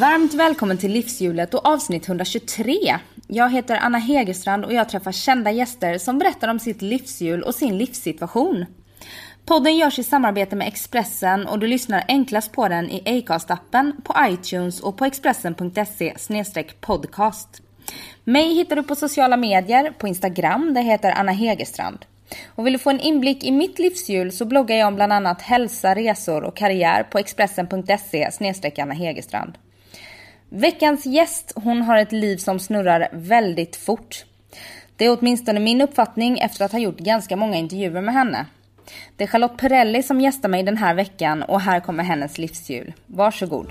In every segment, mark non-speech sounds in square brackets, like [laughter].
Varmt välkommen till Livshjulet och avsnitt 123. Jag heter Anna Hegerstrand och jag träffar kända gäster som berättar om sitt livshjul och sin livssituation. Podden görs i samarbete med Expressen och du lyssnar enklast på den i Acast-appen, på iTunes och på expressen.se podcast. Mig hittar du på sociala medier, på Instagram, det heter Anna Hegerstrand. Och vill du få en inblick i mitt livshjul så bloggar jag om bland annat hälsa, resor och karriär på expressen.se Anna Hegerstrand. Veckans gäst, hon har ett liv som snurrar väldigt fort. Det är åtminstone min uppfattning efter att ha gjort ganska många intervjuer med henne. Det är Charlotte Perrelli som gästar mig den här veckan och här kommer hennes livshjul. Varsågod.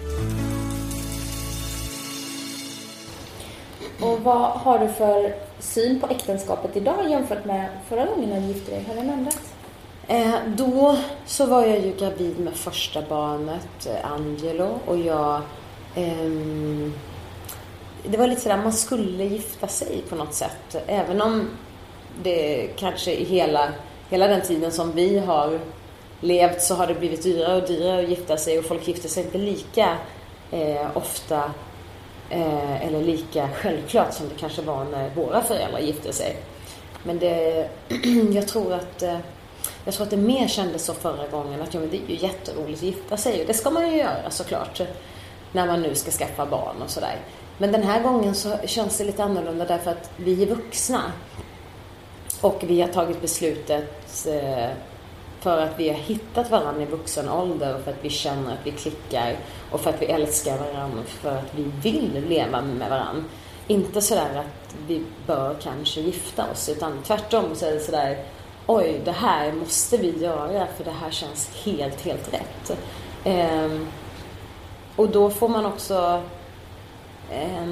Och vad har du för syn på äktenskapet idag jämfört med förra gången du gifte dig? Har den ändrats? Eh, då så var jag ju gravid med första barnet, eh, Angelo, och jag Um, det var lite sådär, man skulle gifta sig på något sätt. Även om det kanske i hela, hela den tiden som vi har levt så har det blivit dyrare och dyrare att gifta sig och folk gifter sig inte lika eh, ofta eh, eller lika självklart som det kanske var när våra föräldrar gifte sig. Men det, [clears throat] jag tror att eh, jag tror att det mer kändes så förra gången att ja, men det är ju jätteroligt att gifta sig och det ska man ju göra såklart när man nu ska skaffa barn och sådär. Men den här gången så känns det lite annorlunda därför att vi är vuxna. Och vi har tagit beslutet eh, för att vi har hittat varandra i vuxen ålder och för att vi känner att vi klickar och för att vi älskar varandra och för att vi vill leva med varandra. Inte sådär att vi bör kanske gifta oss utan tvärtom så är det sådär oj, det här måste vi göra för det här känns helt, helt rätt. Ehm, och då får man också eh,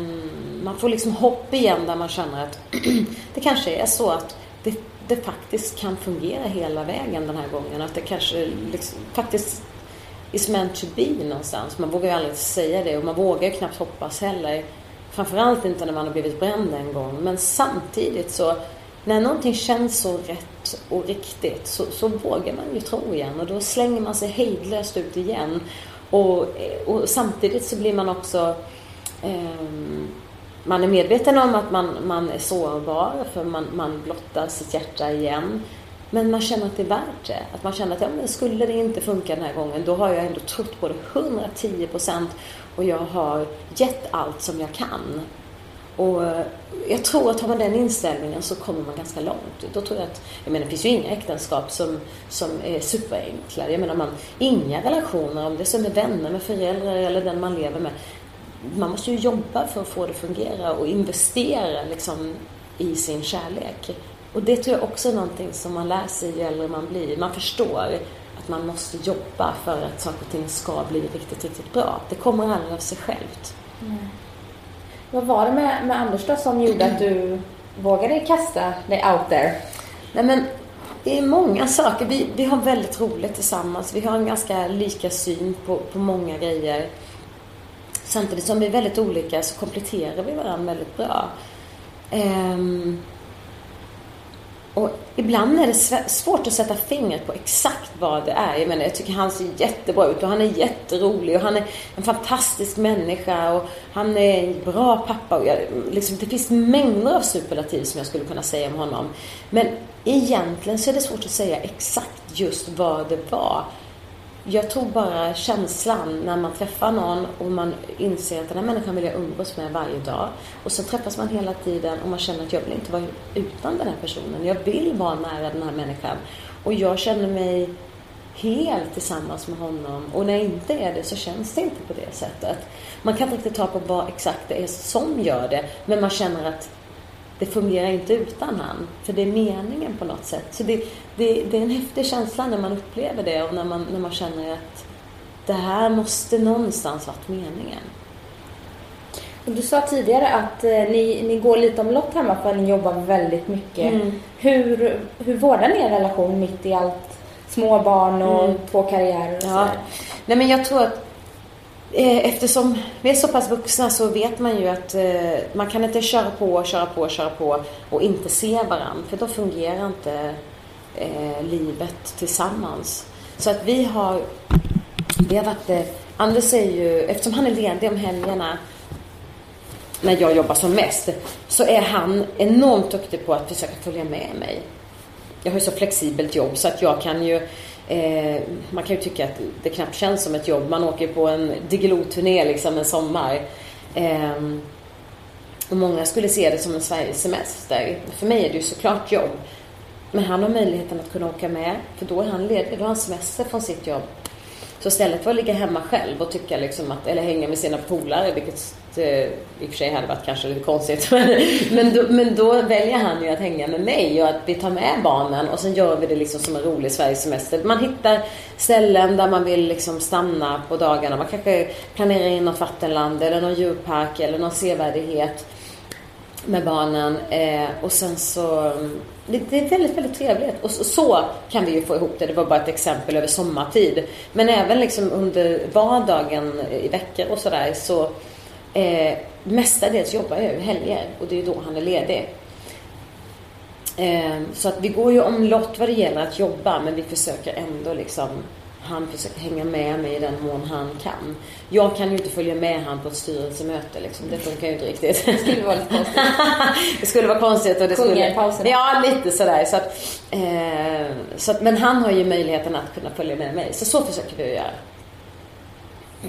man får liksom hopp igen där man känner att [clears throat] det kanske är så att det, det, faktiskt kan fungera hela vägen den här gången. Att det kanske liksom, faktiskt is meant to be någonstans. Man vågar ju aldrig säga det och man vågar ju knappt hoppas heller. Framförallt inte när man har blivit bränd en gång. Men samtidigt så när någonting känns så rätt och riktigt så, så vågar man ju tro igen och då slänger man sig hejdlöst ut igen. Och, och samtidigt så blir man också eh, man är medveten om att man, man är sårbar för man, man blottar sitt hjärta igen. Men man känner att det är värt det. Att man känner att ja, men skulle det inte funka den här gången då har jag ändå trott på det 110 procent och jag har gett allt som jag kan. Och eh, jag tror att har man den inställningen så kommer man ganska långt. Då tror jag att, jag menar det finns ju inga äktenskap som, som är superenkla. Jag menar man, inga relationer, om det är som med vänner, med föräldrar eller den man lever med. Man måste ju jobba för att få det att fungera och investera liksom i sin kärlek. Och det tror jag också är någonting som man lär sig ju äldre man blir. Man förstår att man måste jobba för att saker och ting ska bli riktigt, riktigt bra. Det kommer aldrig av sig självt. Mm. Vad var det med, med Anders då som gjorde att du vågade kasta dig out there? Nej men det är många saker. Vi, vi har väldigt roligt tillsammans. Vi har en ganska lika syn på, på många grejer. Samtidigt som vi är väldigt olika så kompletterar vi varandra väldigt bra. Um, och ibland är det svårt att sätta fingret på exakt vad det är. Jag menar, jag tycker han ser jättebra ut och han är jätterolig och han är en fantastisk människa och han är en bra pappa. Och jag, liksom, det finns mängder av superlativ som jag skulle kunna säga om honom. Men egentligen så är det svårt att säga exakt just vad det var jag tror bara känslan när man träffar någon och man inser att den här människan vill jag umgås med varje dag. Och så träffas man hela tiden och man känner att jag vill inte vara utan den här personen. Jag vill vara nära den här människan. Och jag känner mig helt tillsammans med honom. Och när jag inte är det så känns det inte på det sättet. Man kan inte riktigt ta på vad exakt det är som gör det. Men man känner att det fungerar inte utan han. För det är meningen på något sätt. Så det, det, det är en häftig känsla när man upplever det och när man, när man känner att det här måste någonstans varit meningen. Du sa tidigare att eh, ni, ni går lite omlott hemma för att ni jobbar väldigt mycket. Mm. Hur, hur vårdar ni er relation mitt i allt? Små barn och Mm. två karriärer och Ja. Nej men jag tror att Eh, eftersom vi är så pass vuxna så vet man ju att eh, man kan inte köra på, köra på, köra på och inte se varandra. För då fungerar inte eh, livet tillsammans. Så att vi har, vi har varit, Anders är ju, eftersom han är ledig om helgerna när jag jobbar som mest så är han enormt duktig på att försöka följa med mig. Jag har ju så flexibelt jobb så att jag kan ju eh, man kan ju tycka att det knappt känns som ett jobb. Man åker på en Diggiloo-turné liksom en sommar. Eh, och många skulle se det som en Sverigesemester. För mig är det ju såklart jobb. Men han har möjligheten att kunna åka med för då är han ledig, då har han semester från sitt jobb. Så istället för att ligga hemma själv och tycka liksom att, eller hänga med sina polare, vilket eh, i och för sig hade varit kanske lite konstigt. [laughs] Men, men, då, men då väljer han ju att hänga med mig och att vi tar med barnen och sen gör vi det liksom som en rolig Sverigesemester. Man hittar ställen där man vill liksom stanna på dagarna. Man kanske planerar in något vattenland eller någon djurpark eller någon sevärdhet med barnen. Eh, och sen så, mm, det, det är väldigt, väldigt trevligt. Och så, så kan vi ju få ihop det. Det var bara ett exempel över sommartid. Men även liksom under vardagen i veckor och sådär så eh, mestadels jobbar jag ju helger och det är ju då han är ledig. Eh, så att vi går ju omlott vad det gäller att jobba men vi försöker ändå liksom han försöker hänga med mig i den mån han kan. Jag kan ju inte följa med han på ett styrelsemöte liksom. Det funkar ju inte riktigt. Det skulle vara lite konstigt. [laughs] det skulle vara konstigt. Och det skulle... i pauserna. Ja, lite sådär. Så att, eh, så att, men han har ju möjligheten att kunna följa med mig. Så så försöker vi göra.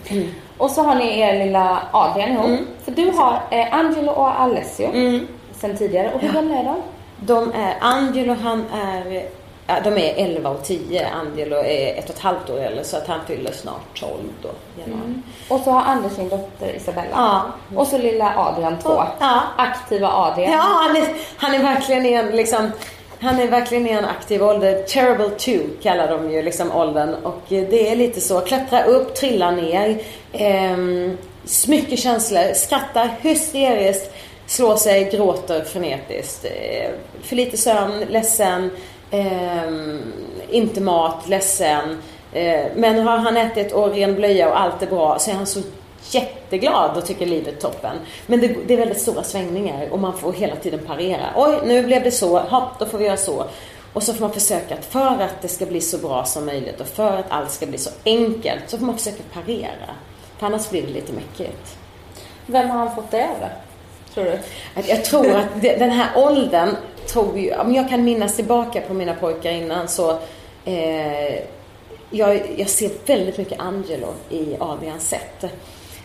[clears throat] Och så har ni er lilla Adrian ihop. Mm. För du har eh, Angelo och Alessio sen tidigare. Och hur Ja. gamla är de? De är, Angelo han är, ja, de är 11 och 10. Angelo är ett och ett halvt år äldre så att han fyller snart 12 då. januari. Och så har Anders sin dotter Isabella. Ja. Och så lilla Adrian två. Ja. Aktiva Adrian. Ja, han är, han är verkligen i en liksom han är verkligen i en aktiv ålder. Terrible two kallar de ju liksom åldern. Och det är lite så. Klättra upp, trilla ner. Ehm, mycket känslor. Skrattar hysteriskt. Slår sig, gråter frenetiskt. Eh, för lite sömn, ledsen. Ehm, inte mat, ledsen. Eh, men har han ätit och ren blöja och allt är bra så är han så jätteglad och tycker livet är toppen. Men det, det är väldigt stora svängningar och man får hela tiden parera. Oj, nu blev det så. Hopp, då får vi göra så. Och så får man försöka att för att det ska bli så bra som möjligt och för att allt ska bli så enkelt så får man försöka parera. För annars blir det lite mäckigt. Vem har han fått det av? Tror du? Att Jag tror att det, den här åldern, tog ju, om jag kan minnas tillbaka på mina pojkar innan så eh, jag, jag ser väldigt mycket Angelo i Adrians sätt.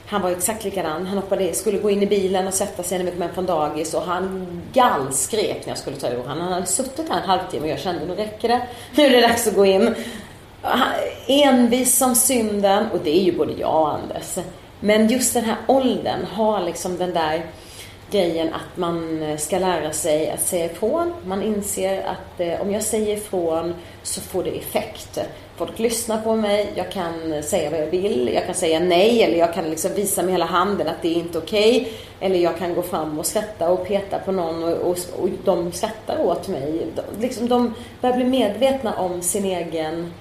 Han var exakt likadan. Han hoppade, skulle gå in i bilen och sätta sig när vi kom hem från dagis och han gallskrek när jag skulle ta ur. honom. Han hade suttit där en halvtimme och jag kände nu räcker det. [laughs] Nu är det dags att gå in. Han- Envis som synden och det är ju både jag och Anders. Men just den här åldern har liksom den där grejen att man eh, ska lära sig att säga ifrån. Man inser att eh, om jag säger ifrån så får det effekt. Folk lyssnar på mig, jag kan säga vad jag vill, jag kan säga nej eller jag kan liksom visa med hela handen att det är inte okej. Eller jag kan gå fram och skratta och peta på någon och, och, och de skrattar åt mig. De, liksom, de börjar bli medvetna om sin egen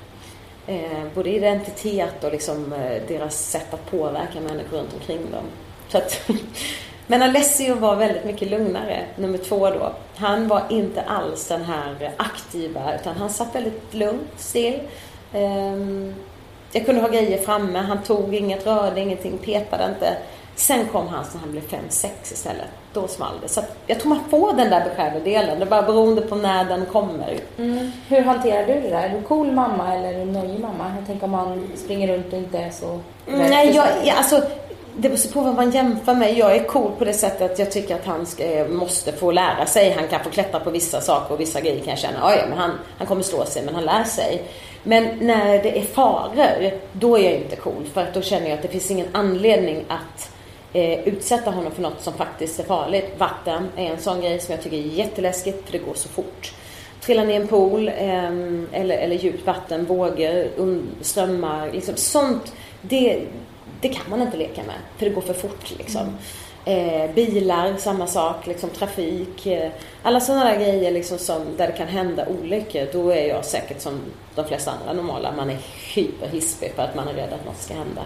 eh, både identitet och liksom, eh, deras sätt att påverka människor runt omkring dem. Så att, [laughs] men Alessio var väldigt mycket lugnare, nummer två då. Han var inte alls den här aktiva, utan han satt väldigt lugnt, still. Ehm, jag kunde ha grejer framme, han tog inget, rörde ingenting, petade inte. Sen kom han när han blev fem sex istället. Då small det. Så jag tror man får den där beskärda delen. Det är bara beroende på när den kommer. Hur hanterar du det där? Är du cool mamma eller är du nöjd mamma? Jag tänker om man springer runt och inte är så Nej, jag, jag, alltså, det beror på vad man jämför med. Jag är cool på det sättet att jag tycker att han ska, måste få lära sig. Han kan få klättra på vissa saker och vissa grejer kan jag känna, "Ja, men han, han kommer slå sig, men han lär sig. Men när det är faror, då är jag inte cool. För att då känner jag att det finns ingen anledning att eh, utsätta honom för något som faktiskt är farligt. Vatten är en sån grej som jag tycker är jätteläskigt, för det går så fort. Trilla ner i en pool, eh, eller, eller djupt vatten, vågor, strömmar. Liksom, sånt det, det kan man inte leka med, för det går för fort liksom. Eh, bilar, samma sak, liksom, trafik. Eh, alla sådana där grejer liksom, som, där det kan hända olyckor. Då är jag säkert som de flesta andra normala. Man är hyperhispig för att man är rädd att något ska hända.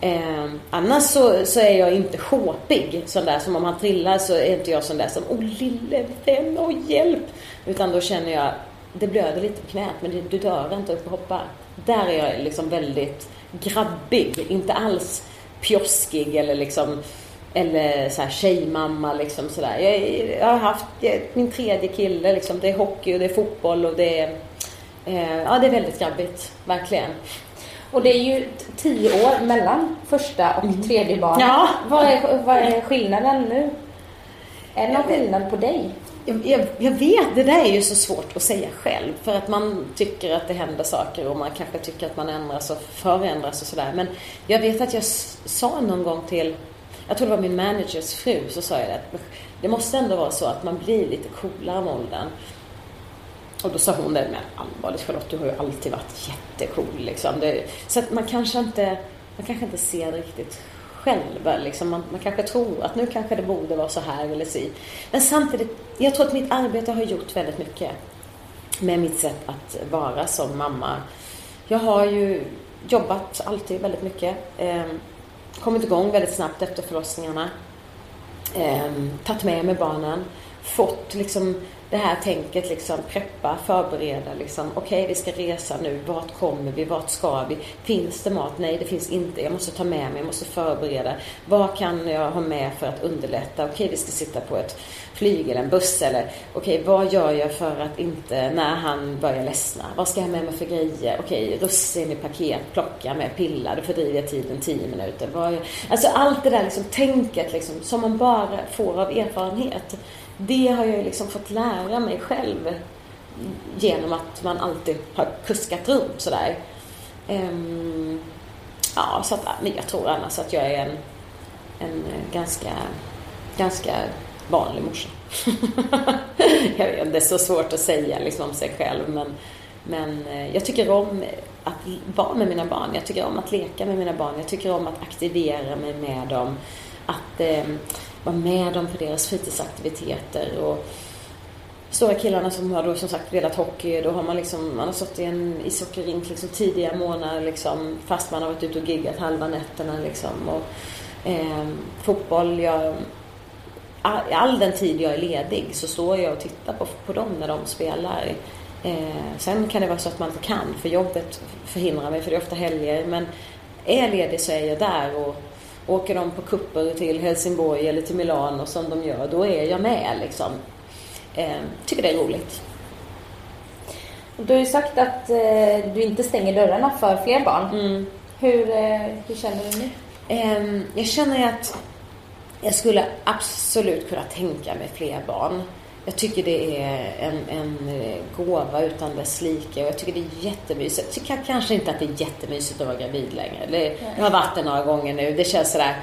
Eh, annars så, så är jag inte sjåpig. Sån där som om han trillar så är inte jag sån där som Åh lille vän, åh hjälp. Utan då känner jag det blöder lite på knät men du dör inte upp och hoppar. Där är jag liksom väldigt grabbig. Inte alls pjoskig eller liksom eller så här tjejmamma liksom sådär. Jag, jag har haft jag, min tredje kille liksom. Det är hockey och det är fotboll och det är eh, Ja, det är väldigt grabbigt. Verkligen. Och det är ju tio år mellan första och mm. tredje barnet. Ja. Vad, är, vad är skillnaden nu? Är det någon skillnad på dig? Jag, jag, jag, vet, det där är ju så svårt att säga själv. För att man tycker att det händer saker och man kanske tycker att man ändras och förändras och sådär. Men jag vet att jag sa någon gång till, jag tror det var min managers fru, så sa jag det. Det måste ändå vara så att man blir lite coolare med åldern. Och då sa hon det, men allvarligt Charlotte, du har ju alltid varit jättecool liksom. Det, så att man kanske inte, man kanske inte ser det riktigt själv. Liksom. Man, man, kanske tror att nu kanske det borde vara så här eller så. Men samtidigt, jag tror att mitt arbete har gjort väldigt mycket med mitt sätt att vara som mamma. Jag har ju jobbat alltid väldigt mycket. Eh, kommit igång väldigt snabbt efter förlossningarna. Eh, tagit med mig barnen. Fått liksom det här tänket liksom preppa, förbereda liksom. Okej, okay, vi ska resa nu. Vart kommer vi? Vart ska vi? Finns det mat? Nej, det finns inte. Jag måste ta med mig, jag måste förbereda. Vad kan jag ha med för att underlätta? Okej, okay, vi ska sitta på ett flyg eller en buss eller okej, okay, vad gör jag för att inte, när han börjar ledsna? Vad ska jag ha med mig för grejer? Okej, russin i paket, plocka med, pilla, då fördriver jag tiden 10 minuter. Vad, alltså allt det där liksom, tänket liksom, som man bara får av erfarenhet det har jag liksom fått lära mig själv genom att man alltid har kuskat runt sådär. Um, ja, så att, men jag tror annars att jag är en, en ganska, ganska vanlig morsa. [laughs] jag vet, det är så svårt att säga liksom om sig själv men, men eh, jag tycker om att vara med mina barn. Jag tycker om att leka med mina barn. Jag tycker om att aktivera mig med dem. Att Um, vara med dem på deras fritidsaktiviteter. Och stora killarna som har då som sagt spelat hockey, då har man liksom, man har stått i en ishockeyrink liksom tidiga månader liksom, fast man har varit ute och giggat halva nätterna liksom. Och, eh, fotboll, jag, all, all, den tid jag är ledig så står jag och tittar på, på dem när de spelar. Eh, sen kan det vara så att man inte kan för jobbet förhindrar mig för det är ofta helger. Men är jag ledig så är jag där och Åker de på kupper till Helsingborg eller till Milano som de gör, då är jag med liksom. Eh, tycker det är roligt. Du har ju sagt att eh, du inte stänger dörrarna för fler barn. Mm. Hur, eh, hur känner du nu? Eh, jag känner att jag skulle absolut kunna tänka mig fler barn. Jag tycker det är en, en eh, gåva utan dess like och jag tycker det är jättemysigt. Jag tycker kanske inte att det är jättemysigt att vara gravid längre. Det, jag har varit det några gånger nu. Det känns sådär,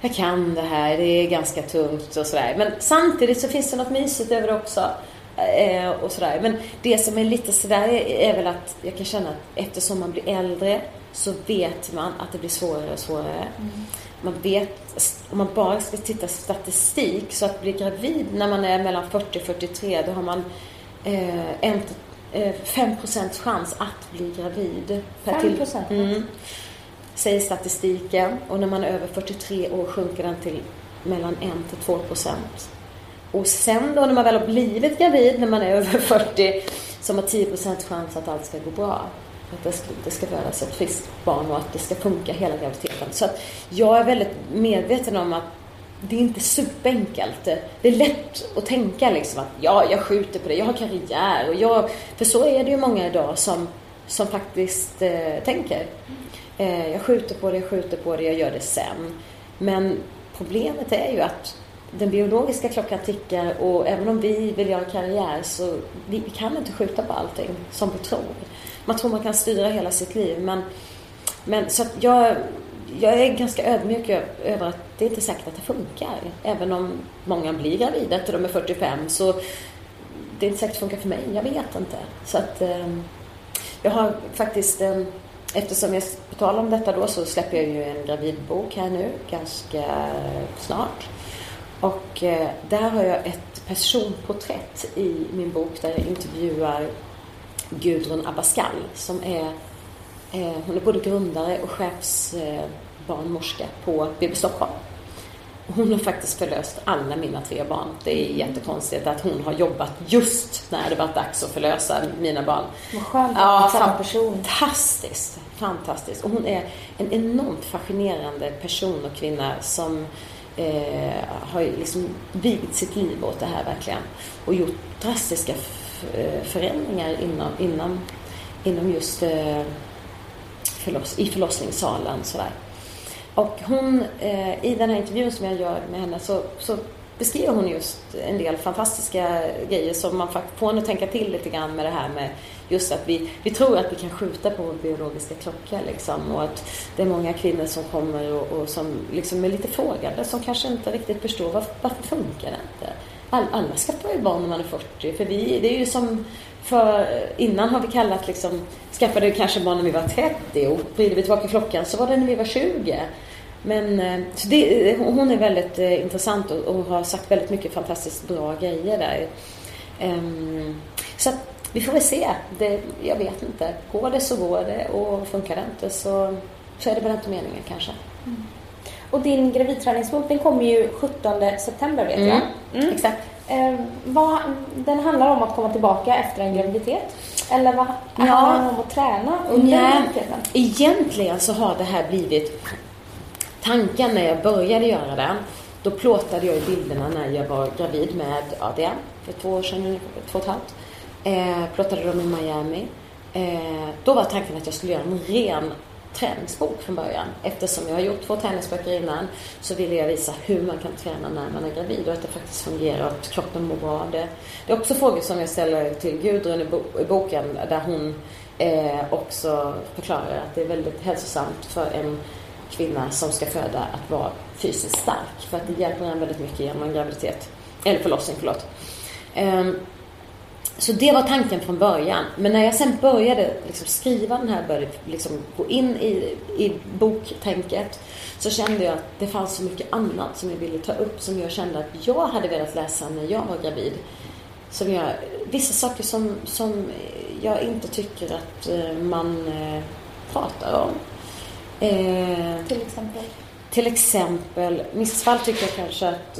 jag kan det här, det är ganska tungt och sådär. Men samtidigt så finns det något mysigt över det också. Eh, och sådär. Men det som är lite sådär är väl att jag kan känna att eftersom man blir äldre så vet man att det blir svårare och svårare. Mm man vet, om man bara ska titta statistik, så att bli gravid när man är mellan 40 och 43, då har man eh, en, eh, 5% chans att bli gravid. Per 5 procent? Mm. Säger statistiken. Och när man är över 43 år sjunker den till mellan 1 till 2 procent. Och sen då när man väl har blivit gravid, när man är över 40, så har man 10% chans att allt ska gå bra att det ska, det ska födas ett friskt barn och att det ska funka hela graviditeten. Så att jag är väldigt medveten om att det är inte superenkelt. Det är lätt att tänka liksom att ja, jag skjuter på det, jag har karriär och jag... För så är det ju många idag som, som faktiskt eh, tänker. Eh, jag skjuter på det, jag skjuter på det, jag gör det sen. Men problemet är ju att den biologiska klockan tickar och även om vi vill göra karriär så vi, vi kan inte skjuta på allting som vi tror man tror man kan styra hela sitt liv. Men, men så att jag, jag är ganska ödmjuk över att det är inte säkert att det funkar. Även om många blir gravida efter de är 45 så det är inte säkert att det funkar för mig. Jag vet inte. Så att ehm, jag har faktiskt ehm, eftersom jag, talar om detta då, så släpper jag ju en gravidbok här nu ganska snart. Och eh, där har jag ett personporträtt i min bok där jag intervjuar Gudrun Abascal som är, eh, hon är både grundare och chefsbarnmorska på BB Stockholm. Hon har faktiskt förlöst alla mina tre barn. Det är jättekonstigt att hon har jobbat just när det var dags att förlösa mina barn. Vad skönt Ja, samma person. fantastiskt. Fantastiskt. Och hon är en enormt fascinerande person och kvinna som eh, har liksom vigit sitt liv åt det här verkligen. Och gjort drastiska eh, förändringar inom, inom, inom just eh, förloss, i förlossningssalen. Sådär. Och hon, eh, i den här intervjun som jag gör med henne så, så beskriver hon just en del fantastiska grejer som man faktiskt får en att tänka till lite grann med det här med just att vi, vi tror att vi kan skjuta på vår biologiska klocka liksom och att det är många kvinnor som kommer och, och som liksom är lite frågande som kanske inte riktigt förstår varför, varför funkar det inte? All, alla skaffar ju barn när man är 40 för vi, det är ju som för innan har vi kallat liksom, skaffade kanske barn när vi var 30 och vrider vi tillbaka klockan så var det när vi var 20. Men eh, så det, eh, hon är väldigt eh, intressant och, och har sagt väldigt mycket fantastiskt bra grejer där. Um, så att vi får väl se. Det, jag vet inte. Går det så går det och funkar det inte så, så är det väl inte meningen kanske. Mm. Och din gravidträningsbok den kommer ju 17 september vet jag. Mm. Exakt. Eh, vad, den handlar om att komma tillbaka efter en graviditet? Eller vad Ja. handlar den om att träna under Nej, graviditeten? egentligen så har det här blivit tanken när jag började göra det. Då plåtade jag i bilderna när jag var gravid med Adrian för två år sedan, två och ett halvt. Eh, plåtade dem i Miami. Eh, då var tanken att jag skulle göra en ren träningsbok från början. Eftersom jag har gjort två träningsböcker innan så ville jag visa hur man kan träna när man är gravid och att det faktiskt fungerar och att kroppen mår bra av det. Det är också frågor som jag ställer till Gudrun i, boken där hon eh, också förklarar att det är väldigt hälsosamt för en kvinna som ska föda att vara fysiskt stark. För att det hjälper en väldigt mycket genom en graviditet. Eller förlossning, förlåt. Ehm, så det var tanken från början. Men när jag sen började liksom skriva den här, började liksom gå in i, i boktänket så kände jag att det fanns så mycket annat som jag ville ta upp som jag kände att jag hade velat läsa när jag var gravid. Som jag, vissa saker som, som jag inte tycker att eh, man eh, pratar om. Eh, Till exempel till exempel, missfall tycker jag kanske att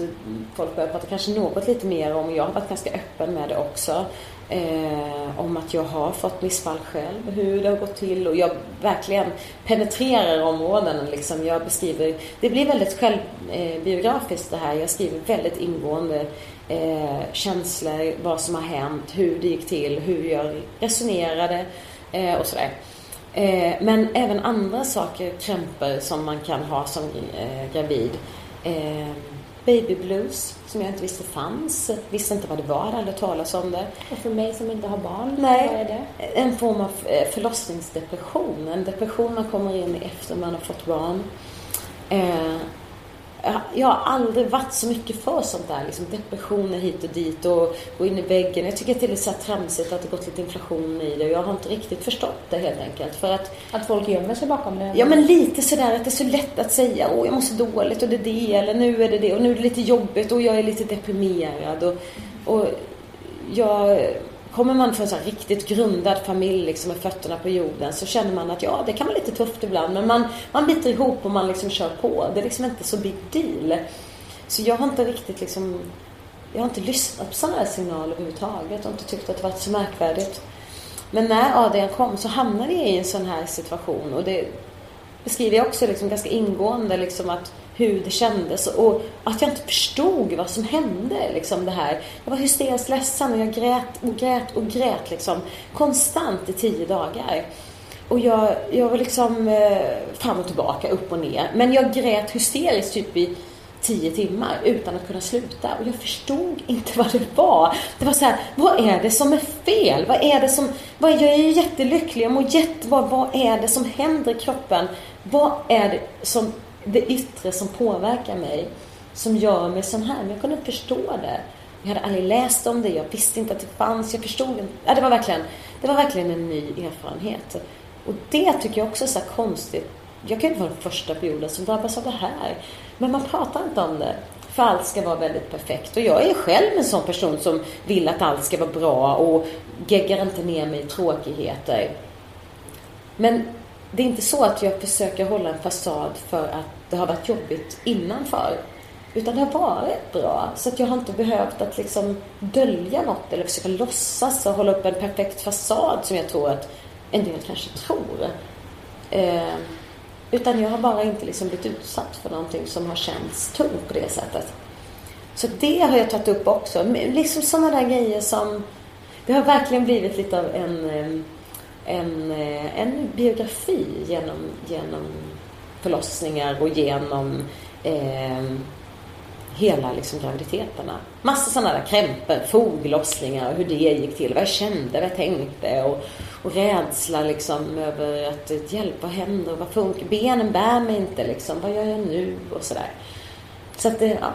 folk börjar prata kanske något lite mer om. Jag har varit ganska öppen med det också. Eh, om att jag har fått missfall själv, hur det har gått till och jag verkligen penetrerar områden. Liksom. Jag beskriver, det blir väldigt självbiografiskt eh, det här. Jag skriver väldigt ingående eh, känslor, vad som har hänt, hur det gick till, hur jag resonerade eh, och sådär. Eh, men även andra saker, krämpor som man kan ha som eh, gravid. Eh, baby blues, som jag inte visste fanns. Visste inte vad det var, aldrig talas om det. Och för mig som inte har barn, Nej. vad är det? En form av eh, förlossningsdepression. En depression man kommer in i efter man har fått barn. Eh, jag- har aldrig varit så mycket för sånt där. Liksom depressioner hit och dit och gå in i väggen. Jag tycker att det är så tramsigt att det gått lite inflation i det. Jag har inte riktigt förstått det helt enkelt. För att Att folk gömmer sig bakom det? Ja men lite sådär att det är så lätt att säga åh jag mår så dåligt och det är det eller nu är det det och nu är det lite jobbigt och jag är lite deprimerad och, och jag Kommer man från en här riktigt grundad familj liksom med fötterna på jorden så känner man att ja det kan vara lite tufft ibland men man, man biter ihop och man liksom kör på. Det är liksom inte så big deal. Så jag har inte riktigt liksom jag har inte lyssnat på sådana här signaler överhuvudtaget och inte tyckt att det varit så märkvärdigt. Men när Adrian kom så hamnade jag i en sån här situation och det beskriver jag också liksom ganska ingående liksom att hur det kändes och att jag inte förstod vad som hände. Liksom det här. Jag var hysteriskt ledsen och jag grät och grät och grät liksom, konstant i tio dagar. Och jag, jag var liksom eh, fram och tillbaka, upp och ner. Men jag grät hysteriskt typ i tio timmar utan att kunna sluta. Och jag förstod inte [laughs] vad det var. Det var så här, vad är det som är fel? Vad är det som... Vad, jag är ju jättelycklig, jag mår jättebra. Vad är det som händer i kroppen? Vad är det som... Det yttre som påverkar mig, som gör mig sån här? Men jag kunde inte förstå det. Jag hade aldrig läst om det, jag visste inte att det fanns, jag förstod inte. Ja, det var verkligen, det var verkligen en ny erfarenhet. Och det tycker jag också är så konstigt. Jag kan inte vara den första på jorden som drabbas av det här. Men man pratar inte om det. För allt ska vara väldigt perfekt. Och jag är själv en sån person som vill att allt ska vara bra och geggar inte ner mig i tråkigheter. Men det är inte så att jag försöker hålla en fasad för att det har varit jobbigt innanför. Utan det har varit bra. Så att jag har inte behövt att liksom dölja något eller försöka låtsas och hålla upp en perfekt fasad som jag tror att en del kanske tror. Eh, utan jag har bara inte liksom blivit utsatt för någonting som har känts tungt på det sättet. Så det har jag tagit upp också. Liksom sådana där grejer som... Det har verkligen blivit lite av en, ehm, en, eh, en biografi genom, genom förlossningar och genom eh, hela liksom graviditeterna. Massa sådana där krämpor, foglossningar och hur det gick till. Vad jag kände, vad jag tänkte och, och rädsla liksom över att hjälp, vad händer? Vad funkar? Benen bär mig inte liksom. Vad gör jag nu? Och sådär. Så att det, ja.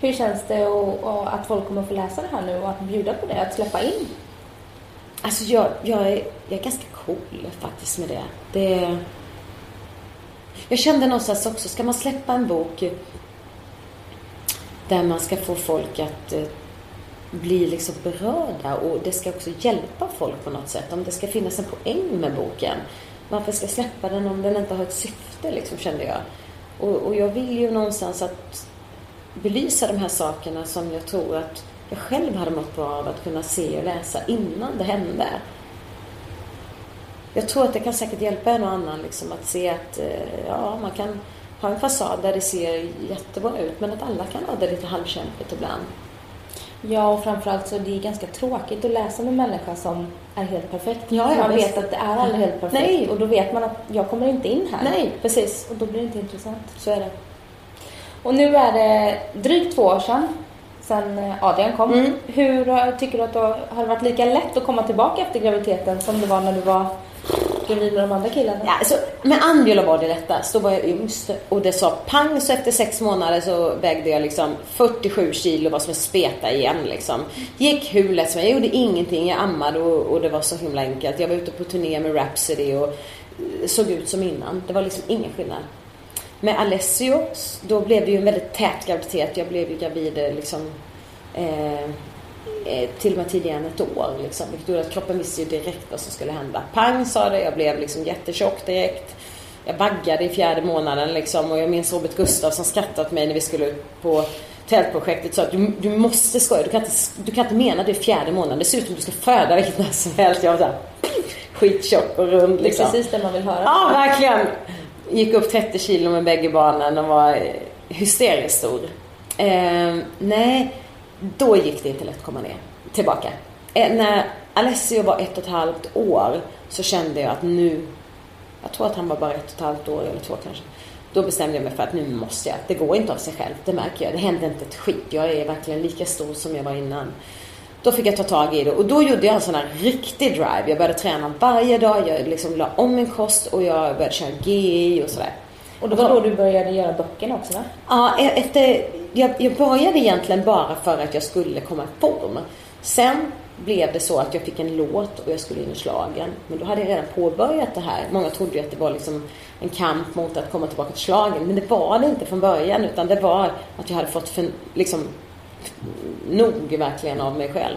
Hur känns det och, och att folk kommer att få läsa det här nu och att bjuda på det, att släppa in? Alltså jag, jag, är, jag är ganska cool faktiskt med det. det jag kände någonstans också, ska man släppa en bok där man ska få folk att eh, bli liksom berörda och det ska också hjälpa folk på något sätt. Om det ska finnas en poäng med boken. Varför ska jag släppa den om den inte har ett syfte, liksom, kände jag. Och, och jag vill ju någonstans att belysa de här sakerna som jag tror att jag själv hade mått bra av att kunna se och läsa innan det hände. Jag tror att det kan säkert hjälpa en och annan liksom, att se att eh, ja, man kan ha en fasad där det ser jättebra ut men att alla kan ha det lite halvkämpigt ibland. Ja, och framförallt så är det ganska tråkigt att läsa med en människa som är helt perfekt. Ja, ja, man visst. vet att det är aldrig helt perfekt. Nej. Och då vet man att jag kommer inte in här. Nej, precis. Och då blir det inte intressant. Så är det. Och nu är det drygt två år sedan, sedan eh, Adrian kom. Mm. Hur eh, tycker du att det har det varit lika lätt att komma tillbaka efter graviditeten som det var när du var gravid med de andra killarna? Ja, alltså, med Angelo var det lättast. Då var jag yngst och det sa pang så efter sex månader så vägde jag liksom 47 kilo var som en speta igen liksom. Gick hur lätt som. Jag gjorde ingenting. Jag ammade och, och det var så himla enkelt. Jag var ute på turné med Rhapsody och eh, såg ut som innan. Det var liksom ingen skillnad. Med Alessio, då blev det ju en väldigt tät graviditet. Jag blev ju gravid eh, liksom eh, eh, till och med tidigare än ett år. Liksom. Vilket gjorde att kroppen visste ju direkt vad som skulle hända. Pang sa det, jag blev liksom jättetjock direkt. Jag baggade i fjärde månaden liksom och jag minns Robert Gustafsson skrattade åt mig när vi skulle ut på tältprojektet. Så att du, du måste skoja, du kan, inte, du kan inte mena det i fjärde månaden. Det ser ut som du ska föda vilket när som helst. Jag var såhär skittjock och rund Det är liksom. precis det man vill höra. Ja, verkligen. Gick upp 30 kilo med bägge barnen och var hysteriskt stor. Eh, nej, då gick det inte lätt att komma ner. Tillbaka. Eh, när Alessio var ett och ett halvt år så kände jag att nu, jag tror att han var bara ett och ett halvt år eller två kanske. Då bestämde jag mig för att nu måste jag. Det går inte av sig själv, det märker jag. Det händer inte ett skit. Jag är verkligen lika stor som jag var innan. Då fick jag ta tag i det och då gjorde jag en sån här riktig drive. Jag började träna varje dag, jag liksom la om min kost och jag började köra GI och sådär. Och det var då du började göra böckerna också va? Ja, e- efter, jag, jag började egentligen bara för att jag skulle komma i form. Sen blev det så att jag fick en låt och jag skulle in i slagen. Men då hade jag redan påbörjat det här. Många trodde ju att det var liksom en kamp mot att komma tillbaka till slagen. Men det var det inte från början utan det var att jag hade fått för, liksom, nog verkligen av mig själv.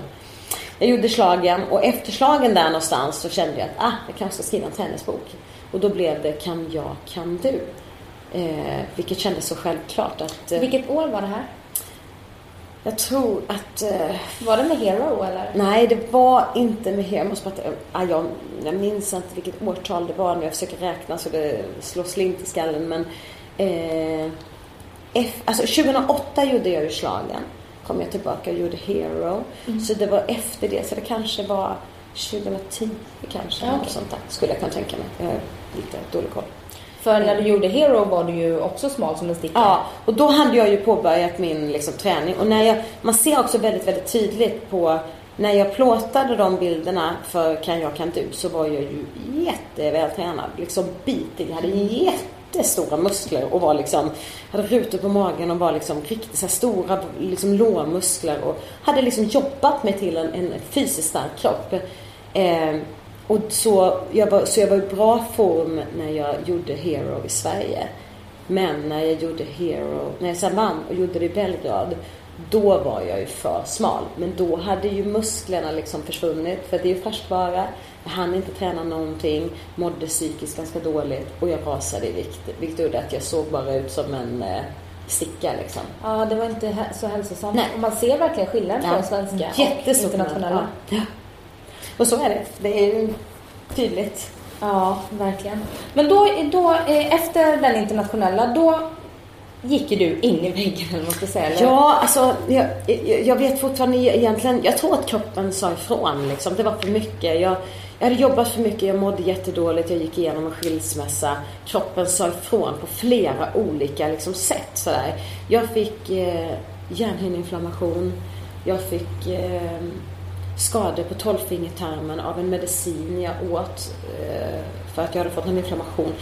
Jag gjorde slagen och efter slagen där någonstans så kände jag att ah, jag kanske ska skriva en tennisbok. Och då blev det Kan jag, kan du? Eh, vilket kändes så självklart att... Eh, Vilket år var det här? Jag tror att... Eh, Var det med Hero eller? nej, det var inte med Hero. Jag, måste bara, ah, jag, jag minns inte vilket årtal det var när jag försöker räkna så det slår slint i skallen. Men eh, F, alltså 2008 gjorde jag ju slagen. Kom jag tillbaka och gjorde Hero. Så det var efter det. Så det kanske var 2010 kanske. Ja, okej. sånt där. Skulle jag kunna tänka mig. Jag har lite dålig koll. För när du gjorde Hero var du ju också smal som en sticka. Ja, och då hade jag ju påbörjat min liksom, träning. Och när jag, man ser också väldigt, väldigt tydligt på när jag plåtade de bilderna för Kan jag, kan du så var jag ju jättevältränad. Liksom bitig. Jag hade jättestora muskler och var liksom, hade rutor på magen och var liksom riktigt så här stora liksom lårmuskler och hade liksom jobbat mig till en, en fysiskt stark kropp. Eh, och så jag, var, så jag var i bra form när jag gjorde Hero i Sverige. Men när jag gjorde Hero, när jag sen vann och gjorde det i Belgrad, då var jag ju för smal. Men då hade ju musklerna liksom försvunnit. För det är ju färskvara. Hann inte träna någonting. Mådde psykiskt ganska dåligt. Och jag rasade i vikt. Vilket gjorde att jag såg bara ut som en eh, sticka liksom. Ja, det var inte så hälsosamt. Nej. Och man ser verkligen skillnad på Ja. svenska Jättestor och internationella. Ja. Och så är det. Det är tydligt. Ja, verkligen. Men då, då eh, efter den internationella, då gick du in i väggen eller vad man ska säga. Eller? Ja, alltså jag, jag, jag vet fortfarande egentligen. Jag tror att kroppen sa ifrån liksom. Det var för mycket. Jag, jag hade jobbat för mycket, jag mådde jättedåligt, jag gick igenom en skilsmässa. Kroppen sa ifrån på flera olika liksom, sätt. Sådär. Jag fick eh, hjärnhinneinflammation. Jag fick eh, skador på tolvfingertarmen av en medicin jag åt eh, för att jag hade fått en inflammation.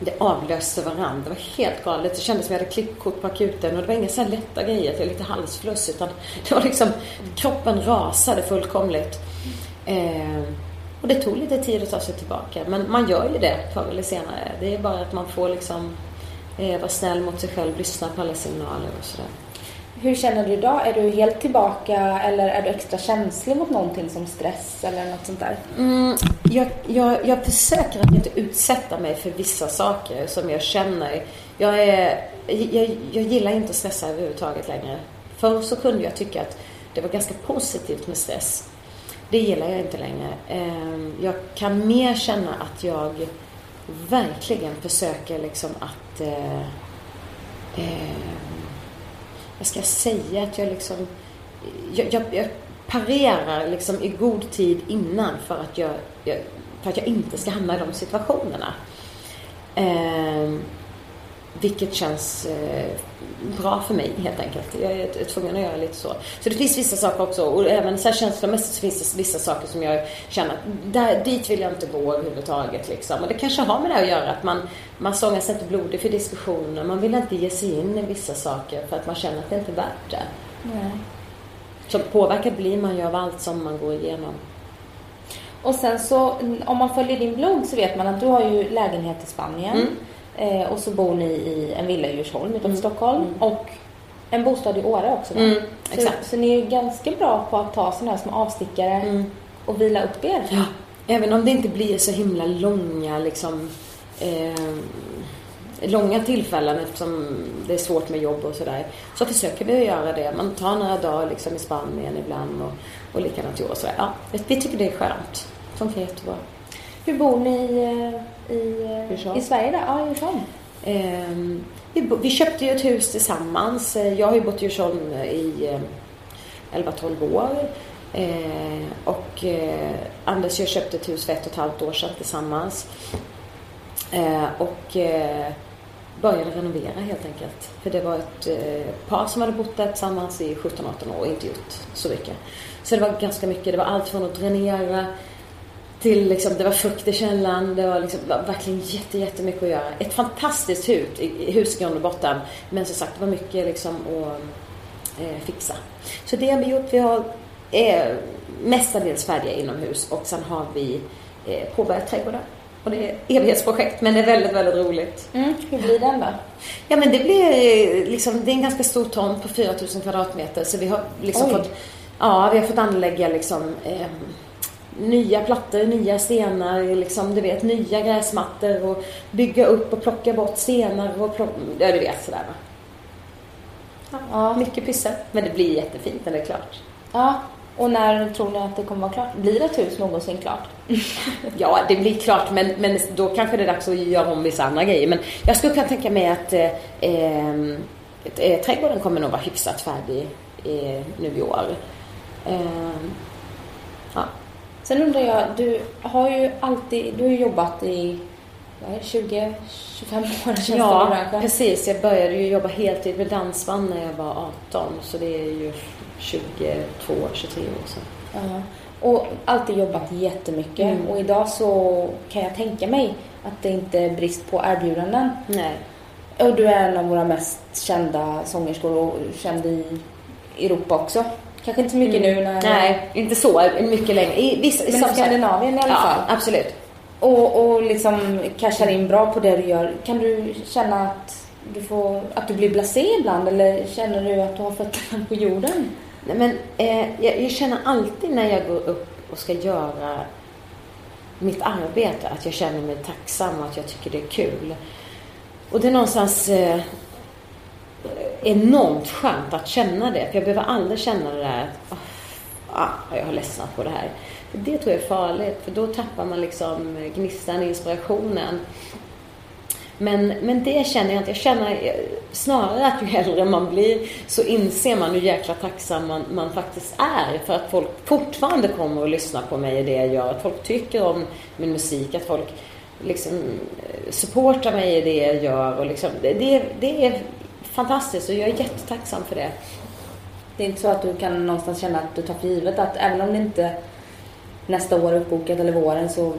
Det avlöste varandra. Det var helt galet. Det kändes som jag hade klippkort på akuten och det var inga så här lätta grejer till lite halsfluss utan det var liksom kroppen rasade fullkomligt. Eh, och det tog lite tid att ta sig tillbaka. Men man gör ju det förr eller senare. Det är bara att man får liksom eh, vara snäll mot sig själv, lyssna på alla signaler och sådär. Hur känner du idag? Är du helt tillbaka eller är du extra känslig mot någonting som stress eller något sånt där? Mm, jag, jag, jag försöker att inte utsätta mig för vissa saker som jag känner. Jag, är, jag, jag gillar inte att stressa överhuvudtaget längre. Förr så kunde jag tycka att det var ganska positivt med stress. Det gillar jag inte längre. Ehm, jag kan mer känna att jag verkligen försöker liksom att... Eh, eh, vad ska jag säga? Att jag liksom... Jag, jag, jag parerar liksom i god tid innan för att jag, jag, för att jag inte ska hamna i de situationerna. Eh, vilket känns eh, bra för mig helt enkelt. Jag är tvungen att göra lite så. Så det finns vissa saker också och även så här känslomässigt så finns det vissa saker som jag känner att där, dit vill jag inte gå överhuvudtaget. Liksom. Och det kanske har med det att göra att man, man sångar sig inte blodig för diskussioner. Man vill inte ge sig in i vissa saker för att man känner att det inte är värt det. Nej. Så påverkad blir man ju av allt som man går igenom. Och sen så, om man följer din blogg så vet man att du har ju lägenhet i Spanien. Eh, och så bor ni i en villa i Djursholm utanför Stockholm. Och en bostad i Åre också? Mm, så, så ni är ju ganska bra på att ta sådana här små avstickare och vila upp er. Ja, även om det inte blir så himla långa liksom eh, långa tillfällen eftersom det är svårt med jobb och sådär. Så försöker vi göra det. Man tar några dagar liksom i Spanien ibland och, och likadant i år. Så ja, vi tycker det är skönt. Funkar jättebra. Hur bor ni eh, i, eh, Djursholm. i Sverige där? Ja, i Djursholm. Ehm, vi, vi köpte ju ett hus tillsammans. Eh, Jag har ju bott i Djursholm i eh, 11-12 år. Eh, och eh, Anders och jag köpte ett hus för ett och ett halvt år sedan tillsammans. Eh, och eh, började renovera helt enkelt. För det var ett eh, par som hade bott där tillsammans i 17-18 år och inte gjort så mycket. Så det var ganska mycket. Det var allt från att dränera till liksom, det var fukt i källaren. Det var, liksom, var verkligen jätte, jättemycket att göra. Ett fantastiskt hus, i- hus i grund och botten. Men som sagt, det var mycket liksom att eh, fixa. Så det har vi gjort. Vi har är mestadels färdiga inomhus och sen har vi eh, påbörjat trädgårdar. Och det är ett evighetsprojekt men det är väldigt, väldigt roligt. Mm. Hur blir den då? Ja men det blir eh, liksom, det är en ganska stor tomt på 4000 kvadratmeter så vi har liksom Oj. fått, ja vi har fått anlägga liksom eh, nya plattor, nya stenar, liksom du vet nya gräsmattor och bygga upp och plocka bort stenar och plocka, ja du vet sådär va. Ja. Mycket pyssel. Men det blir jättefint när det är klart. ja. Och när tror ni att det kommer vara klart? Blir ett hus någonsin klart? [laughs] Ja, det blir klart men, men då kanske det är dags att göra om vissa andra grejer. Men jag skulle kunna tänka mig att eh, eh, eh, trädgården kommer nog vara hyfsat färdig eh, nu i år. Eh, ja. Sen undrar jag, du har ju alltid, du har jobbat i vad är det, 20, 25 år i ja, branschen. precis. Jag började ju jobba heltid med dansband när jag var 18. Så det är ju 22, 23 år sedan. Ja. Och alltid jobbat jättemycket. Mm. Och idag så kan jag tänka mig att det inte är brist på erbjudanden. Nej. Och du är en av våra mest kända sångerskor och känd i Europa också. Kanske inte så mycket Mm. nu när... Nej, inte så mycket längre. I vissa, Men i Skandinavien i alla ja, fall. absolut. Och, och liksom cashar in bra på det du gör. Kan du känna att du, får, att du blir blasé ibland eller känner du att du har fötterna på jorden? Nej, men eh, jag, jag känner alltid när jag går upp och ska göra mitt arbete att jag känner mig tacksam och att jag tycker det är kul. Och det är någonstans eh, enormt skönt att känna det. För jag behöver aldrig känna det där att "Ah, jag har ledsnat på det här. För det tror jag är farligt. För då tappar man liksom gnistan, inspirationen. Men, men det känner jag inte. Jag känner snarare att ju äldre man blir så inser man hur jäkla tacksam man, man faktiskt är för att folk fortfarande kommer och lyssnar på mig i det jag gör. Att folk tycker om min musik, att folk liksom eh, supportar mig i det jag gör. Och liksom, det, det, det är fantastiskt och jag är jättetacksam för det. Det är inte så att du kan någonstans känna att du tar för givet att även om det inte nästa år är uppbokat eller våren så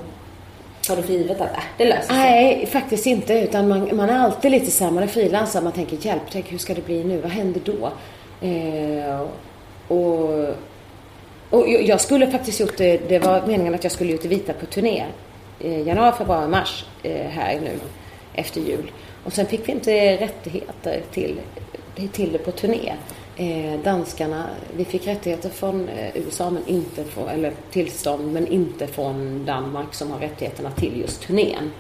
tar du för givet att äh, det löser sig. Nej, faktiskt inte. Utan man, man är alltid lite så här, man är frilansare, man tänker hjälp, tänk hur ska det bli nu, vad händer då? Eh, och, och jag skulle faktiskt gjort det, det var meningen att jag skulle ut i Vita på turné. Eh, januari, februari, mars eh, här nu efter jul. Och sen fick vi inte rättigheter till, till det på turné. Eh, danskarna, vi fick rättigheter från eh, USA men inte från, eller tillstånd men inte från Danmark som har rättigheterna till just turnén.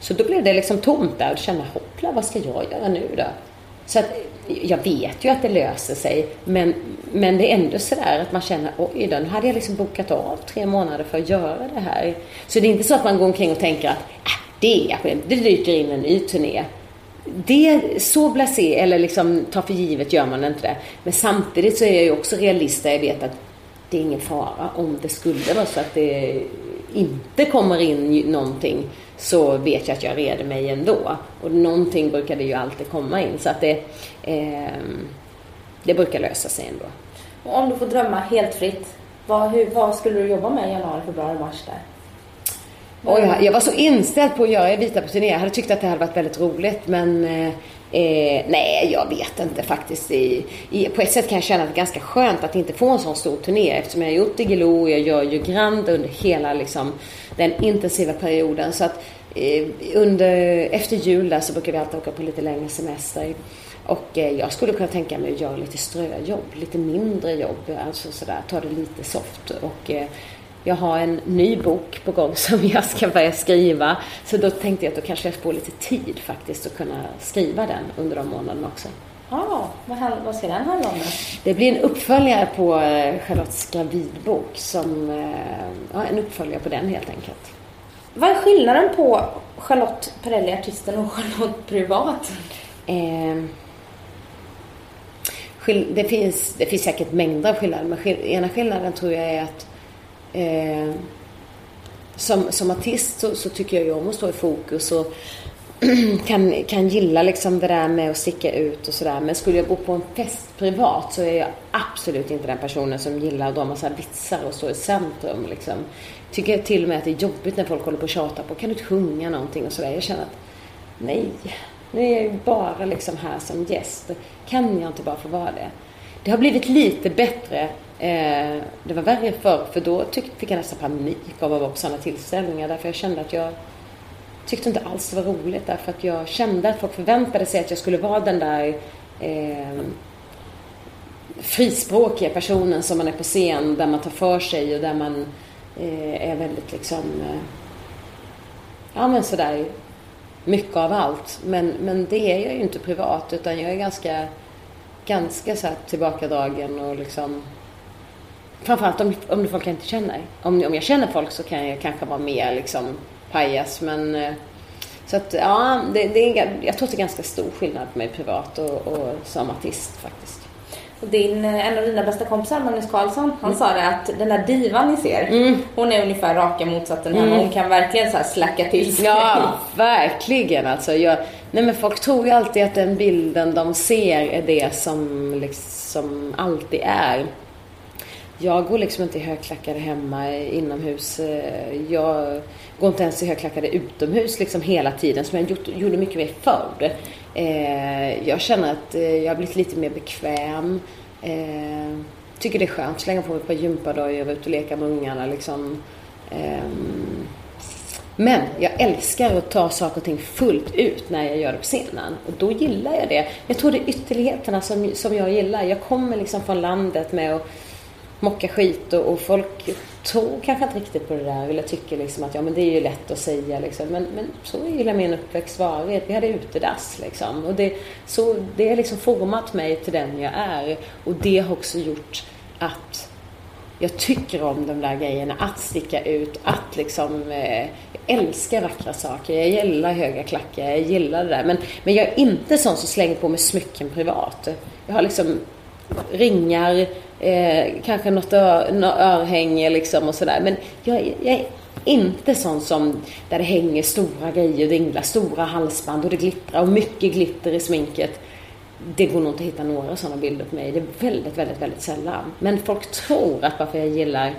Så då blev det liksom tomt där och kände hoppla vad ska jag göra nu då? Så att jag vet ju att det löser sig men, men det är ändå sådär att man känner oj då, nu hade jag liksom bokat av tre månader för att göra det här. Så det är inte så att man går omkring och tänker att äh, det, är, det dyker in en ny turné. Det, så blasé, eller liksom ta för givet gör man inte det. Men samtidigt så är jag ju också realist där jag vet att det är ingen fara om det skulle vara så att det inte kommer in någonting så vet jag att jag reder mig ändå. Och någonting brukar det ju alltid komma in så att det, eh, det brukar lösa sig ändå. Och om du får drömma helt fritt, vad, hur, vad skulle du jobba med i januari, februari, mars där? Och jag, jag var så inställd på att göra Vita på turné. Jag hade tyckt att det hade varit väldigt roligt men eh, eh, nej, jag vet inte faktiskt. I, i, på ett sätt kan jag känna att det är ganska skönt att inte få en sån stor turné eftersom jag har gjort Diggiloo och jag gör ju Grand under hela liksom, den intensiva perioden. Så att eh, under, efter jul där så brukar vi alltid åka på lite längre semester. Och eh, jag skulle kunna tänka mig att göra lite ströjobb, lite mindre jobb, alltså sådär, ta det lite soft. Och eh, jag har en ny bok på gång [laughs] som jag ska börja skriva. Så då tänkte jag att då kanske jag får lite tid faktiskt att kunna skriva den under de månaderna också. Ja, vad, hal- vad ska den handla om då? Det blir en uppföljare på eh, Charlottes gravidbok. Som, eh, ja, en uppföljare på den helt enkelt. Vad är skillnaden på Charlotte Perrelli, artisten, och Charlotte privat? Eh, det, finns, det finns säkert mängder av skillnader. Men ena skillnaden tror jag är att eh, som, som artist så, så tycker jag ju om att stå i fokus och [clears throat] kan, kan gilla liksom det där med att sticka ut och sådär. Men skulle jag gå på en fest privat så är jag absolut inte den personen som gillar att dra massa vitsar och stå i centrum. Liksom. Tycker till och med att det är jobbigt när folk håller på och tjatar på kan du inte sjunga någonting och sådär. Jag känner att nej, nu är jag ju bara liksom här som gäst. Kan jag inte bara få vara det? Det har blivit lite bättre. Eh, det var värre förr för då tyck, fick jag nästan panik av att vara på sådana tillställningar därför jag kände att jag tyckte inte alls det var roligt därför att jag kände att folk förväntade sig att jag skulle vara den där eh, frispråkiga personen som man är på scen där man tar för sig och där man eh, är väldigt liksom eh, ja men sådär mycket av allt. Men, men det är jag ju inte privat utan jag är ganska ganska så här tillbakadragen och liksom framförallt om, om folk jag inte känner. Om, om jag känner folk så kan jag kanske vara mer liksom pajas men eh, så att ja, det, det är, jag tror att det är ganska stor skillnad på mig privat och, och som artist faktiskt. Och din, eh, en av dina bästa kompisar, Magnus Karlsson, han sa det att den där divan ni ser, hon är ungefär raka motsatsen henne. Hon kan verkligen så här slacka till sig. Ja, verkligen alltså. Jag, nej men folk tror ju alltid att den bilden de ser är det som liksom alltid är. Jag går liksom inte i högklackade hemma eh, inomhus. Eh, jag går inte ens i högklackade utomhus liksom hela tiden som jag gjort, gjorde mycket mer förr. Eh, Jag känner att eh, jag har blivit lite mer bekväm. Eh, tycker det är skönt. Slänga på mig ett par gympadojor, vara ute och leka med ungarna liksom. Eh, men jag älskar att ta saker och ting fullt ut när jag gör det på scenen. Och då gillar jag det. Jag tror det är ytterligheterna som, som jag gillar. Jag kommer liksom från landet med att mocka skit och, och folk tror kanske inte riktigt på det där. Eller tycker liksom att ja men det är ju lätt att säga liksom. Men, men så är hela min uppväxt varit. Vi hade utedass liksom. Och det, så, det har liksom format mig till den jag är. Och det har också gjort att jag tycker om de där grejerna. Att sticka ut, att liksom... Eh, jag älskar vackra saker. Jag gillar höga klackar. Jag gillar det där. Men, men jag är inte sån som slänger på mig smycken privat. Jag har liksom ringar, eh, kanske något, ör, något örhänge liksom och sådär. Men jag, jag är inte sån som där det hänger stora grejer, dinglar, stora halsband och det glittrar och mycket glitter i sminket. Det går nog inte att hitta några sådana bilder på mig. Det är väldigt, väldigt, väldigt sällan. Men folk tror att varför jag gillar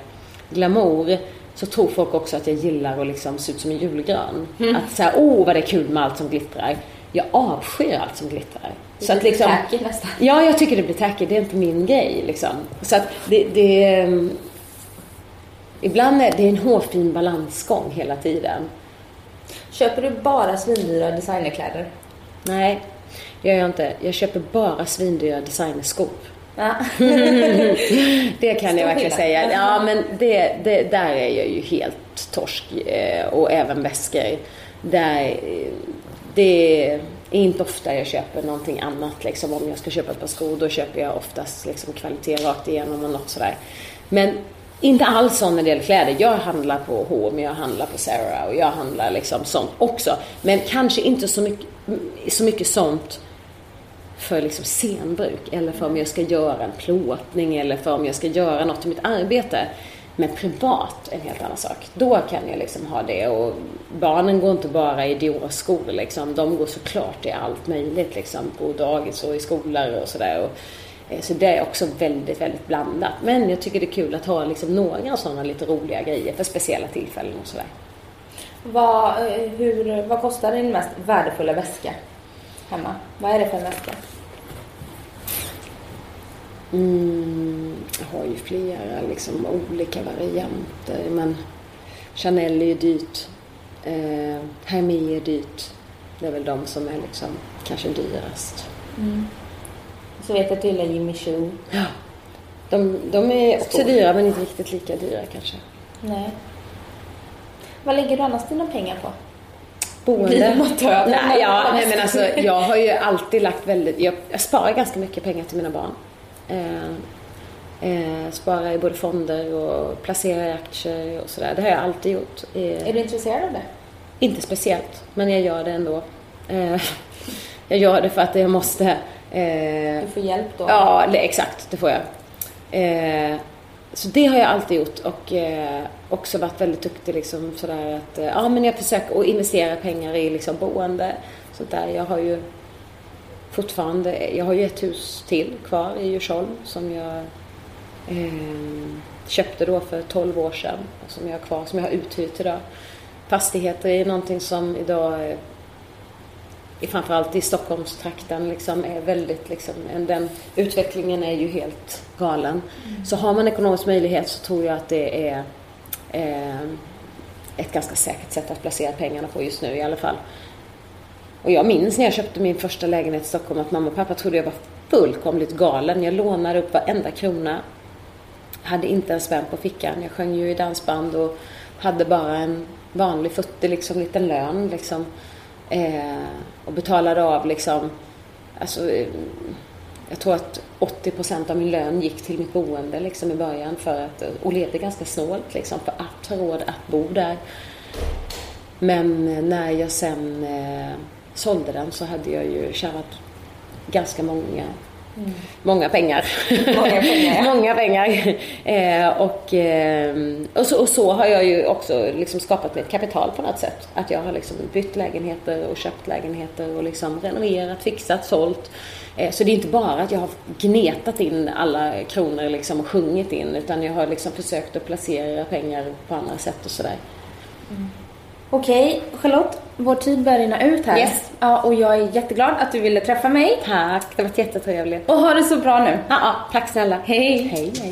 glamour så tror folk också att jag gillar att liksom se ut som en julgran. Mm. Att säga, åh vad det är kul med allt som glittrar. Jag avskyr allt som glittrar. Det så att liksom, tacky nästan. Ja, jag tycker det blir tacky. Det är inte min grej liksom. Så att det, det um, Ibland är det en hårfin balansgång hela tiden. Köper du bara svindyra designerkläder? Nej, det gör jag inte. Jag köper bara svindyra designerskor. Ja. [laughs] det kan jag verkligen säga. Ja, men det, det, där är jag ju helt torsk eh, och även väskor. Där, det är inte ofta jag köper någonting annat. Liksom. Om jag ska köpa ett par skor då köper jag oftast liksom, kvalitet rakt igenom och något sådär. Men inte alls sånt när det gäller kläder. Jag handlar på H&M, jag handlar på Zara och jag handlar liksom sånt också. Men kanske inte så mycket, så mycket sånt för liksom scenbruk eller för om jag ska göra en plåtning eller för om jag ska göra något i mitt arbete. Men privat en helt annan sak. Då kan jag liksom ha det och barnen går inte bara i Dior-skor liksom. De går såklart i allt möjligt liksom på dagis och i skolor och sådär. Eh, så det är också väldigt, väldigt blandat. Men jag tycker det är kul att ha liksom några sådana lite roliga grejer för speciella tillfällen och sådär. Vad, eh, hur, vad kostar din mest värdefulla väska hemma? Vad är det för en väska? Mm, jag har ju flera liksom, olika varianter men Chanel är ju dyrt. Eh, Hermé är dyrt. Det är väl de som är liksom kanske dyrast. Mm. Så vet jag att du gillar Jimmy Choo. Ja. De, de är också Stor. dyra men inte riktigt lika dyra kanske. Nej. Vad lägger du annars dina pengar på? Boende. Nej, ja, nej men alltså jag har ju alltid lagt väldigt, jag, jag sparar ganska mycket pengar till mina barn. Eh, eh, spara i både fonder och placera i aktier och sådär. Det har jag alltid gjort. Eh, är du intresserad av det? Inte speciellt, men jag gör det ändå. Eh, [laughs] jag gör det för att jag måste. Eh, du får hjälp då? Ja, det, exakt. Det får jag. Eh, så det har jag alltid gjort och också varit väldigt duktig liksom sådär att, ja men jag försöker att investera pengar i liksom boende. Sånt där. Jag har ju fortfarande, jag har ju ett hus till kvar i Djursholm som jag eh, köpte då för 12 år sedan och som jag har kvar, som jag har uthyrt idag. Fastigheter är någonting som idag eh, framförallt i Stockholmstrakten liksom är väldigt liksom, den utvecklingen är ju helt galen. Mm. Så har man ekonomisk möjlighet så tror jag att det är eh, ett ganska säkert sätt att placera pengarna på just nu i alla fall. Och jag minns när jag köpte min första lägenhet i Stockholm att mamma och pappa trodde jag var fullkomligt galen. Jag lånade upp varenda krona. Hade inte en spänn på fickan. Jag sjöng ju i dansband och hade bara en vanlig futtig liksom, liten lön liksom. Eh, och betalade av liksom, alltså, eh, jag tror att 80 av min lön gick till mitt boende liksom i början för att, och levde ganska snålt liksom för att ha råd att bo där. Men när jag sen eh, sålde den så hade jag ju tjänat ganska många Mm. Många pengar. Många pengar. [laughs] Många pengar. Eh, och, eh, och, så, och, så, har jag ju också liksom skapat mitt kapital på något sätt. Att jag har liksom bytt lägenheter och köpt lägenheter och liksom renoverat, fixat, sålt. Eh, så det är inte bara att jag har gnetat in alla kronor liksom och sjungit in utan jag har liksom försökt att placera pengar på andra sätt och sådär. Mm. Okej, Charlotte. Vår tid börjar rinna ut här. Yes. Ja, och jag är jätteglad att du ville träffa mig. Tack, det har varit jättetrevligt. Och ha det så bra nu. Ja, ja, tack snälla. Hej. Hej, hej.